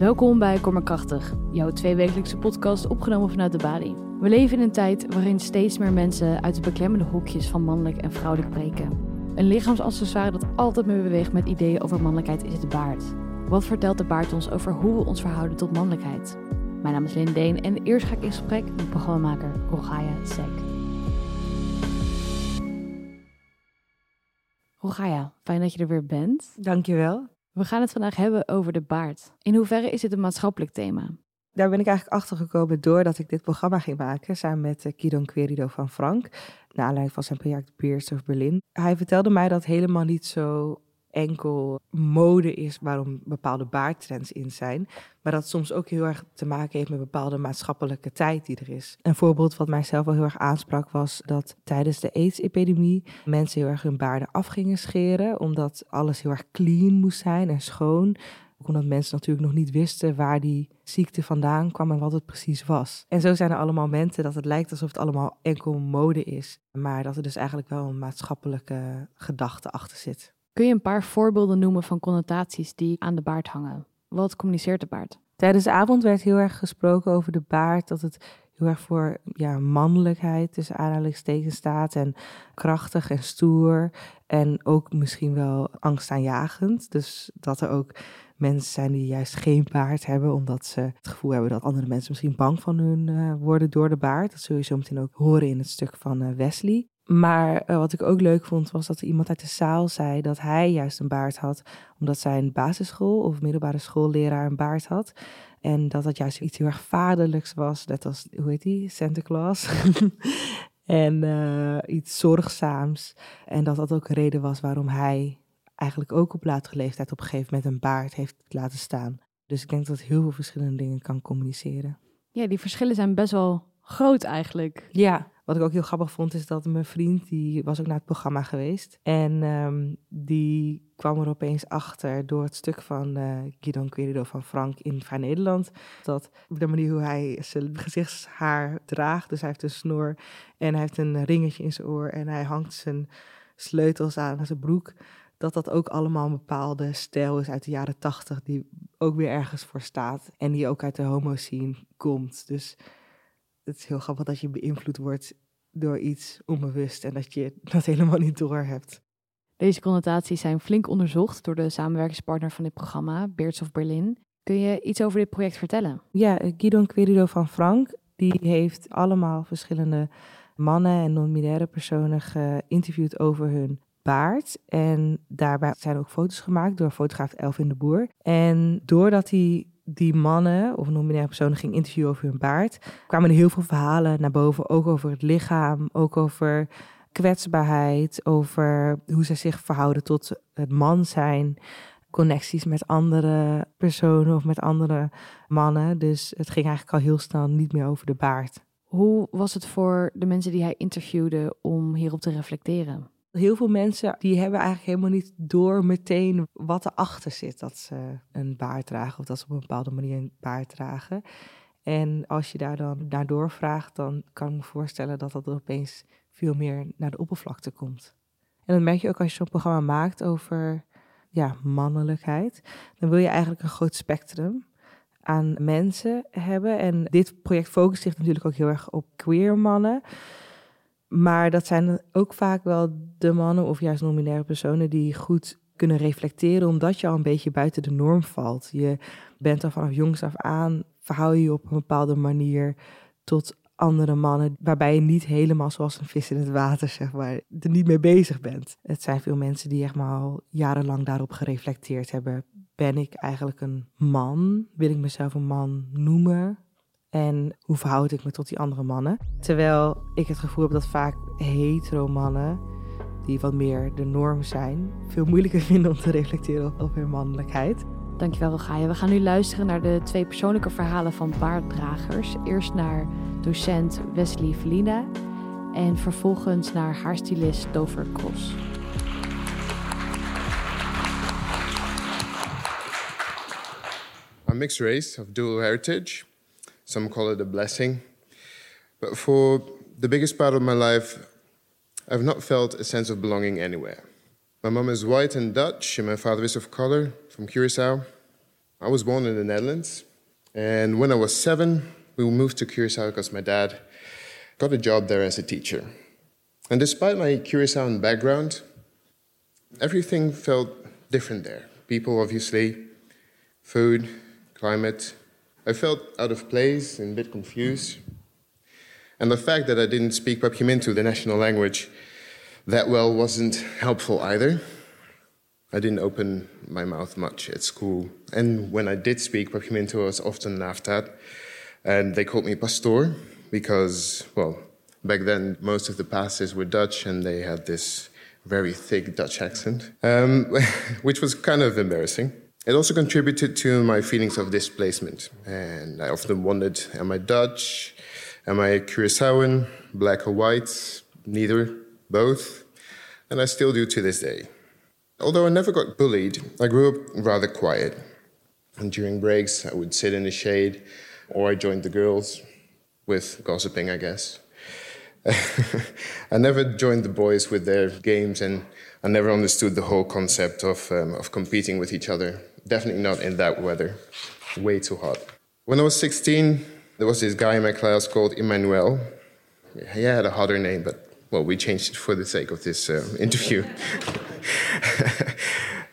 Welkom bij Kom maar Krachtig, jouw tweewekelijkse podcast opgenomen vanuit de Bali. We leven in een tijd waarin steeds meer mensen uit de beklemmende hokjes van mannelijk en vrouwelijk breken. Een lichaamsaccessoire dat altijd meer beweegt met ideeën over mannelijkheid is de baard. Wat vertelt de baard ons over hoe we ons verhouden tot mannelijkheid? Mijn naam is Lynn Deen en eerst ga ik in gesprek met programmamaker Rogaya Sek. Rogaya, fijn dat je er weer bent. Dankjewel. We gaan het vandaag hebben over de baard. In hoeverre is dit een maatschappelijk thema? Daar ben ik eigenlijk achter gekomen doordat ik dit programma ging maken samen met uh, Kidon Querido van Frank, naar aanleiding van zijn project Beers of Berlin. Hij vertelde mij dat helemaal niet zo enkel mode is waarom bepaalde baardtrends in zijn, maar dat soms ook heel erg te maken heeft met bepaalde maatschappelijke tijd die er is. Een voorbeeld wat mijzelf wel heel erg aansprak was dat tijdens de AIDS-epidemie mensen heel erg hun baarden af gingen scheren, omdat alles heel erg clean moest zijn en schoon. Omdat mensen natuurlijk nog niet wisten waar die ziekte vandaan kwam en wat het precies was. En zo zijn er allemaal momenten dat het lijkt alsof het allemaal enkel mode is, maar dat er dus eigenlijk wel een maatschappelijke gedachte achter zit. Kun je een paar voorbeelden noemen van connotaties die aan de baard hangen? Wat communiceert de baard? Tijdens de avond werd heel erg gesproken over de baard, dat het heel erg voor ja, mannelijkheid tussen aanhalingstekens staat en krachtig en stoer en ook misschien wel angstaanjagend. Dus dat er ook mensen zijn die juist geen baard hebben, omdat ze het gevoel hebben dat andere mensen misschien bang van hun uh, worden door de baard. Dat zul je zo meteen ook horen in het stuk van uh, Wesley. Maar uh, wat ik ook leuk vond, was dat er iemand uit de zaal zei dat hij juist een baard had, omdat zijn basisschool- of middelbare schoolleraar een baard had. En dat dat juist iets heel erg vaderlijks was, net als, hoe heet die, Santa Claus. en uh, iets zorgzaams. En dat dat ook een reden was waarom hij eigenlijk ook op latere leeftijd op een gegeven moment een baard heeft laten staan. Dus ik denk dat het heel veel verschillende dingen kan communiceren. Ja, die verschillen zijn best wel groot eigenlijk. Ja, wat ik ook heel grappig vond, is dat mijn vriend, die was ook naar het programma geweest. En um, die kwam er opeens achter door het stuk van uh, Guido Querido van Frank in Vrij Nederland. Dat de manier hoe hij zijn gezichtshaar draagt, dus hij heeft een snor en hij heeft een ringetje in zijn oor en hij hangt zijn sleutels aan zijn broek. Dat dat ook allemaal een bepaalde stijl is uit de jaren tachtig, die ook weer ergens voor staat. En die ook uit de homo-scene komt. Dus het is heel grappig dat je beïnvloed wordt door iets onbewust en dat je dat helemaal niet door hebt. Deze connotaties zijn flink onderzocht door de samenwerkingspartner van dit programma, Beards of Berlin. Kun je iets over dit project vertellen? Ja, Guido Querido van Frank, die heeft allemaal verschillende mannen en non-binaire personen geïnterviewd over hun baard. En daarbij zijn ook foto's gemaakt door fotograaf Elvin de Boer. En doordat hij die mannen of non-binaire personen ging interviewen over hun baard, kwamen er heel veel verhalen naar boven, ook over het lichaam, ook over kwetsbaarheid, over hoe zij zich verhouden tot het man zijn, connecties met andere personen of met andere mannen. Dus het ging eigenlijk al heel snel niet meer over de baard. Hoe was het voor de mensen die hij interviewde om hierop te reflecteren? Heel veel mensen die hebben eigenlijk helemaal niet door meteen wat erachter zit dat ze een baard dragen of dat ze op een bepaalde manier een baard dragen. En als je daar dan naar doorvraagt, dan kan ik me voorstellen dat dat opeens veel meer naar de oppervlakte komt. En dat merk je ook als je zo'n programma maakt over ja, mannelijkheid. Dan wil je eigenlijk een groot spectrum aan mensen hebben. En dit project focust zich natuurlijk ook heel erg op queer mannen. Maar dat zijn ook vaak wel de mannen of juist nominaire personen die goed kunnen reflecteren, omdat je al een beetje buiten de norm valt. Je bent al vanaf jongs af aan, verhoud je je op een bepaalde manier tot andere mannen, waarbij je niet helemaal zoals een vis in het water, zeg maar, er niet mee bezig bent. Het zijn veel mensen die echt maar al jarenlang daarop gereflecteerd hebben. Ben ik eigenlijk een man? Wil ik mezelf een man noemen? En hoe verhoud ik me tot die andere mannen? Terwijl ik het gevoel heb dat vaak hetero mannen, die wat meer de norm zijn, veel moeilijker vinden om te reflecteren op, hun mannelijkheid. Dankjewel, Rogaia. We gaan nu luisteren naar de twee persoonlijke verhalen van baarddragers. Eerst naar docent Wesley Velina en vervolgens naar haarstylist Dover Cross. I'm mixed race of dual heritage. Some call it a blessing. But for the biggest part of my life, I've not felt a sense of belonging anywhere. My mom is white and Dutch, and my father is of color from Curacao. I was born in the Netherlands, and when I was seven, we moved to Curacao because my dad got a job there as a teacher. And despite my Curaçaoan background, everything felt different there. People, obviously, food, climate. I felt out of place and a bit confused. And the fact that I didn't speak Papiamento, the national language, that well wasn't helpful either. I didn't open my mouth much at school. And when I did speak Papiamento, I was often laughed at. And they called me Pastor because, well, back then most of the pastors were Dutch and they had this very thick Dutch accent, um, which was kind of embarrassing. It also contributed to my feelings of displacement. And I often wondered am I Dutch? Am I Curaçaoan? Black or white? Neither, both. And I still do to this day. Although I never got bullied, I grew up rather quiet. And during breaks, I would sit in the shade, or I joined the girls with gossiping, I guess. I never joined the boys with their games, and I never understood the whole concept of, um, of competing with each other. Definitely not in that weather. Way too hot. When I was 16, there was this guy in my class called Emmanuel. He had a harder name, but well, we changed it for the sake of this uh, interview.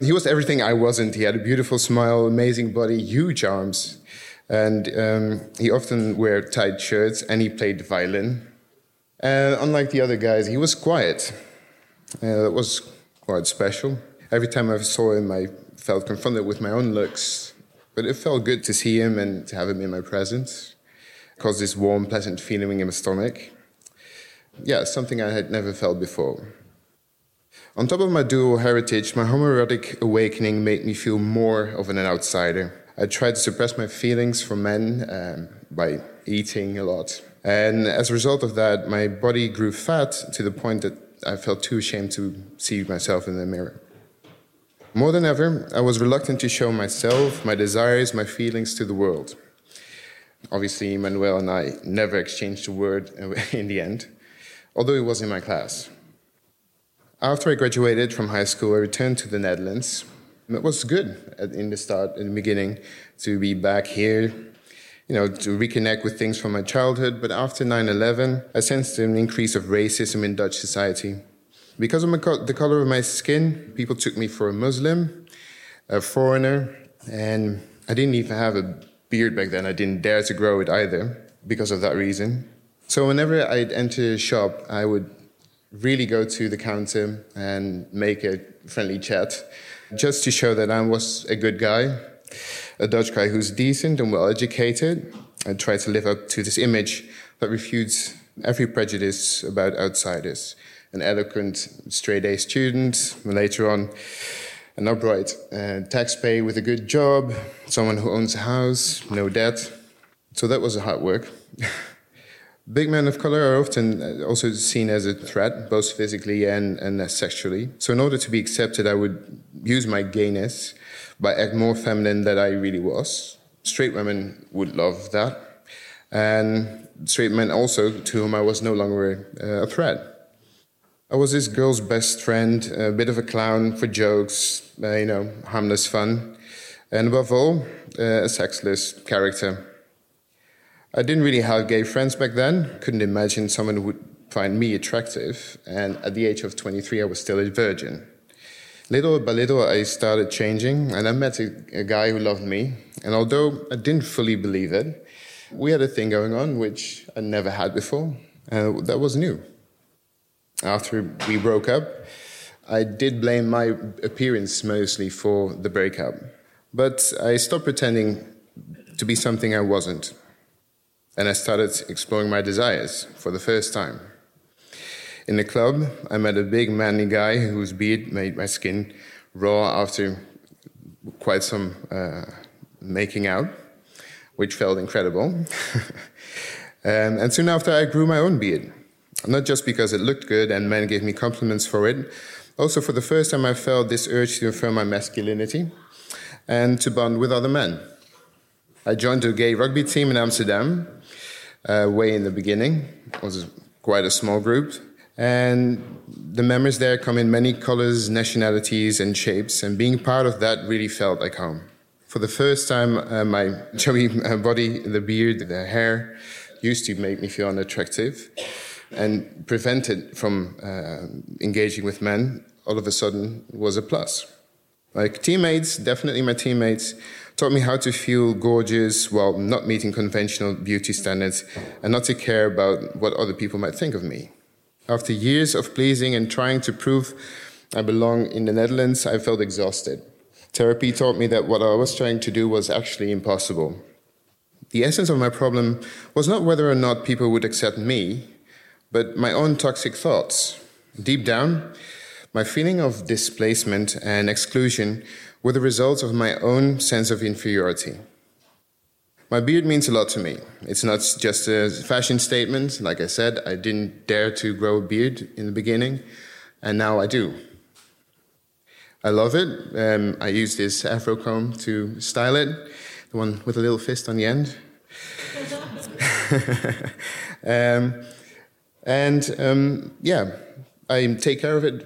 he was everything I wasn't. He had a beautiful smile, amazing body, huge arms, and um, he often wore tight shirts. And he played the violin. And unlike the other guys, he was quiet. Uh, that was quite special. Every time I saw him, I felt confronted with my own looks, but it felt good to see him and to have him in my presence. It caused this warm, pleasant feeling in my stomach. Yeah, something I had never felt before. On top of my dual heritage, my homoerotic awakening made me feel more of an outsider. I tried to suppress my feelings for men um, by eating a lot. And as a result of that, my body grew fat to the point that I felt too ashamed to see myself in the mirror. More than ever, I was reluctant to show myself, my desires, my feelings to the world. Obviously, Manuel and I never exchanged a word in the end, although he was in my class. After I graduated from high school, I returned to the Netherlands. It was good in the start, in the beginning, to be back here, you know, to reconnect with things from my childhood. But after 9 11, I sensed an increase of racism in Dutch society. Because of my, the color of my skin, people took me for a Muslim, a foreigner, and I didn't even have a beard back then. I didn't dare to grow it either because of that reason. So whenever I'd enter a shop, I would really go to the counter and make a friendly chat just to show that I was a good guy, a Dutch guy who's decent and well educated, and try to live up to this image that refutes every prejudice about outsiders. An eloquent straight A student, later on, an upright uh, taxpayer with a good job, someone who owns a house, no debt. So that was a hard work. Big men of color are often uh, also seen as a threat, both physically and, and sexually. So, in order to be accepted, I would use my gayness by act more feminine than I really was. Straight women would love that. And straight men also, to whom I was no longer uh, a threat. I was this girl's best friend, a bit of a clown for jokes, uh, you know, harmless fun. And above all, uh, a sexless character. I didn't really have gay friends back then. Couldn't imagine someone would find me attractive. And at the age of 23, I was still a virgin. Little by little, I started changing, and I met a, a guy who loved me. And although I didn't fully believe it, we had a thing going on which I never had before, and that was new. After we broke up, I did blame my appearance mostly for the breakup. But I stopped pretending to be something I wasn't and I started exploring my desires for the first time. In the club, I met a big manly guy whose beard made my skin raw after quite some uh, making out, which felt incredible. um, and soon after, I grew my own beard. Not just because it looked good and men gave me compliments for it, also for the first time, I felt this urge to affirm my masculinity and to bond with other men. I joined a gay rugby team in Amsterdam, uh, way in the beginning. It was quite a small group. And the members there come in many colors, nationalities, and shapes. And being part of that really felt like home. For the first time, uh, my chubby body, the beard, the hair used to make me feel unattractive and prevented from uh, engaging with men all of a sudden was a plus. Like teammates, definitely my teammates, taught me how to feel gorgeous while not meeting conventional beauty standards and not to care about what other people might think of me. After years of pleasing and trying to prove I belong in the Netherlands, I felt exhausted. Therapy taught me that what I was trying to do was actually impossible. The essence of my problem was not whether or not people would accept me, but my own toxic thoughts. Deep down, my feeling of displacement and exclusion were the result of my own sense of inferiority. My beard means a lot to me. It's not just a fashion statement. Like I said, I didn't dare to grow a beard in the beginning, and now I do. I love it. Um, I use this afro comb to style it, the one with a little fist on the end. um, and um, yeah, I take care of it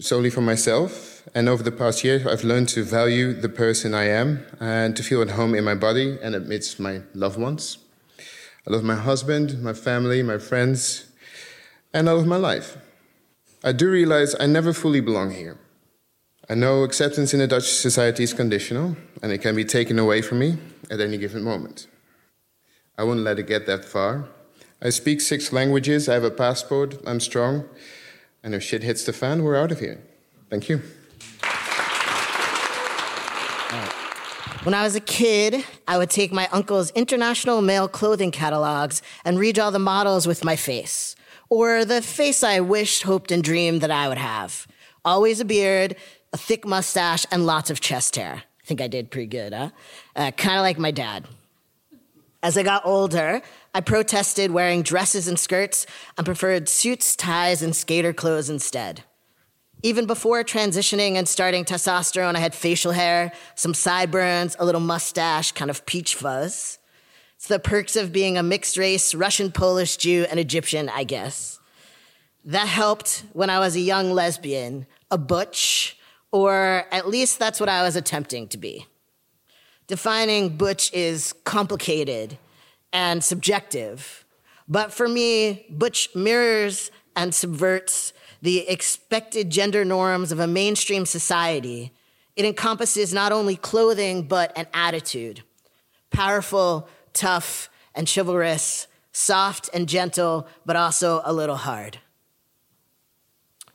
solely for myself. And over the past year, I've learned to value the person I am and to feel at home in my body and amidst my loved ones. I love my husband, my family, my friends, and I love my life. I do realize I never fully belong here. I know acceptance in a Dutch society is conditional, and it can be taken away from me at any given moment. I won't let it get that far. I speak six languages, I have a passport, I'm strong, and if shit hits the fan, we're out of here. Thank you. When I was a kid, I would take my uncle's international male clothing catalogs and redraw the models with my face, or the face I wished, hoped, and dreamed that I would have. Always a beard, a thick mustache, and lots of chest hair. I think I did pretty good, huh? Uh, kind of like my dad. As I got older, I protested wearing dresses and skirts and preferred suits, ties, and skater clothes instead. Even before transitioning and starting testosterone, I had facial hair, some sideburns, a little mustache, kind of peach fuzz. It's the perks of being a mixed race Russian, Polish, Jew, and Egyptian, I guess. That helped when I was a young lesbian, a butch, or at least that's what I was attempting to be. Defining butch is complicated and subjective, but for me, butch mirrors and subverts the expected gender norms of a mainstream society. It encompasses not only clothing, but an attitude powerful, tough, and chivalrous, soft and gentle, but also a little hard.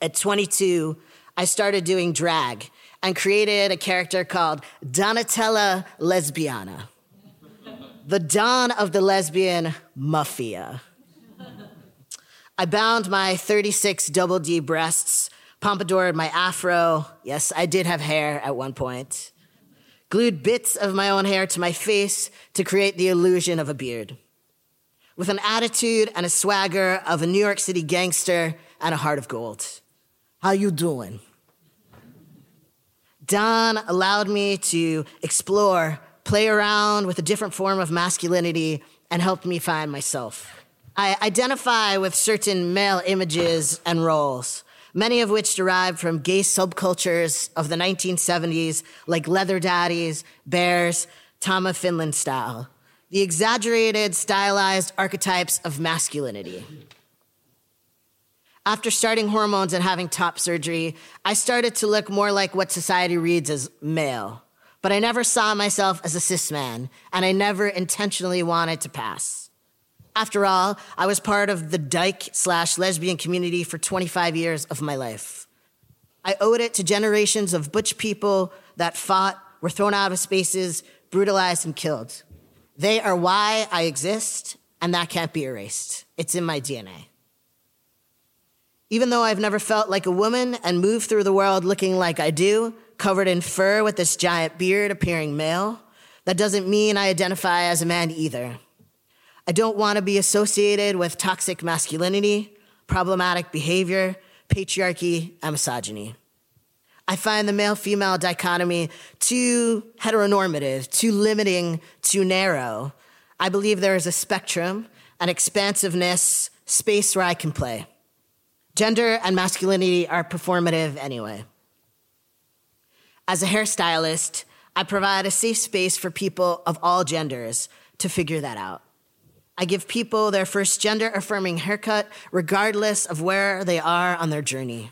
At 22, I started doing drag and created a character called Donatella Lesbiana, the dawn of the lesbian mafia. I bound my 36 double D breasts, pompadoured my afro. Yes, I did have hair at one point. Glued bits of my own hair to my face to create the illusion of a beard. With an attitude and a swagger of a New York City gangster and a heart of gold. How you doing? Don allowed me to explore, play around with a different form of masculinity, and helped me find myself. I identify with certain male images and roles, many of which derive from gay subcultures of the 1970s, like leather daddies, bears, of Finland style, the exaggerated, stylized archetypes of masculinity. After starting hormones and having top surgery, I started to look more like what society reads as male. But I never saw myself as a cis man, and I never intentionally wanted to pass. After all, I was part of the dyke slash lesbian community for 25 years of my life. I owed it to generations of butch people that fought, were thrown out of spaces, brutalized, and killed. They are why I exist, and that can't be erased. It's in my DNA. Even though I've never felt like a woman and moved through the world looking like I do, covered in fur with this giant beard appearing male, that doesn't mean I identify as a man either. I don't want to be associated with toxic masculinity, problematic behavior, patriarchy, and misogyny. I find the male female dichotomy too heteronormative, too limiting, too narrow. I believe there is a spectrum, an expansiveness, space where I can play. Gender and masculinity are performative anyway. As a hairstylist, I provide a safe space for people of all genders to figure that out. I give people their first gender affirming haircut, regardless of where they are on their journey.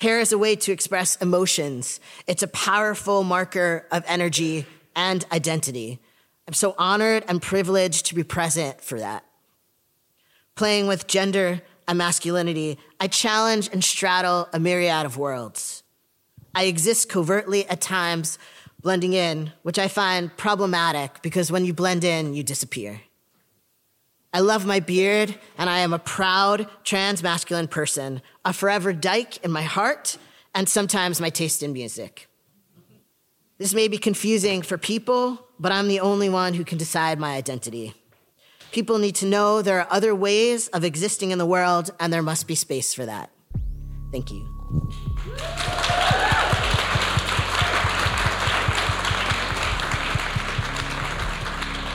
Hair is a way to express emotions. It's a powerful marker of energy and identity. I'm so honored and privileged to be present for that. Playing with gender and masculinity, I challenge and straddle a myriad of worlds. I exist covertly at times, blending in, which I find problematic because when you blend in, you disappear. I love my beard, and I am a proud trans masculine person, a forever dyke in my heart, and sometimes my taste in music. This may be confusing for people, but I'm the only one who can decide my identity. People need to know there are other ways of existing in the world, and there must be space for that. Thank you.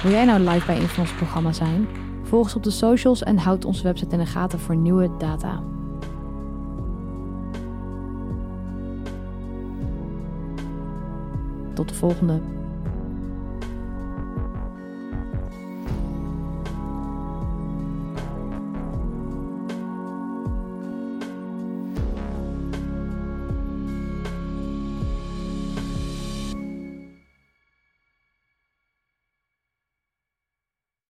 Wil jij nou live bij een van ons programma zijn? Volg ons op de socials en houd onze website in de gaten voor nieuwe data. Tot de volgende.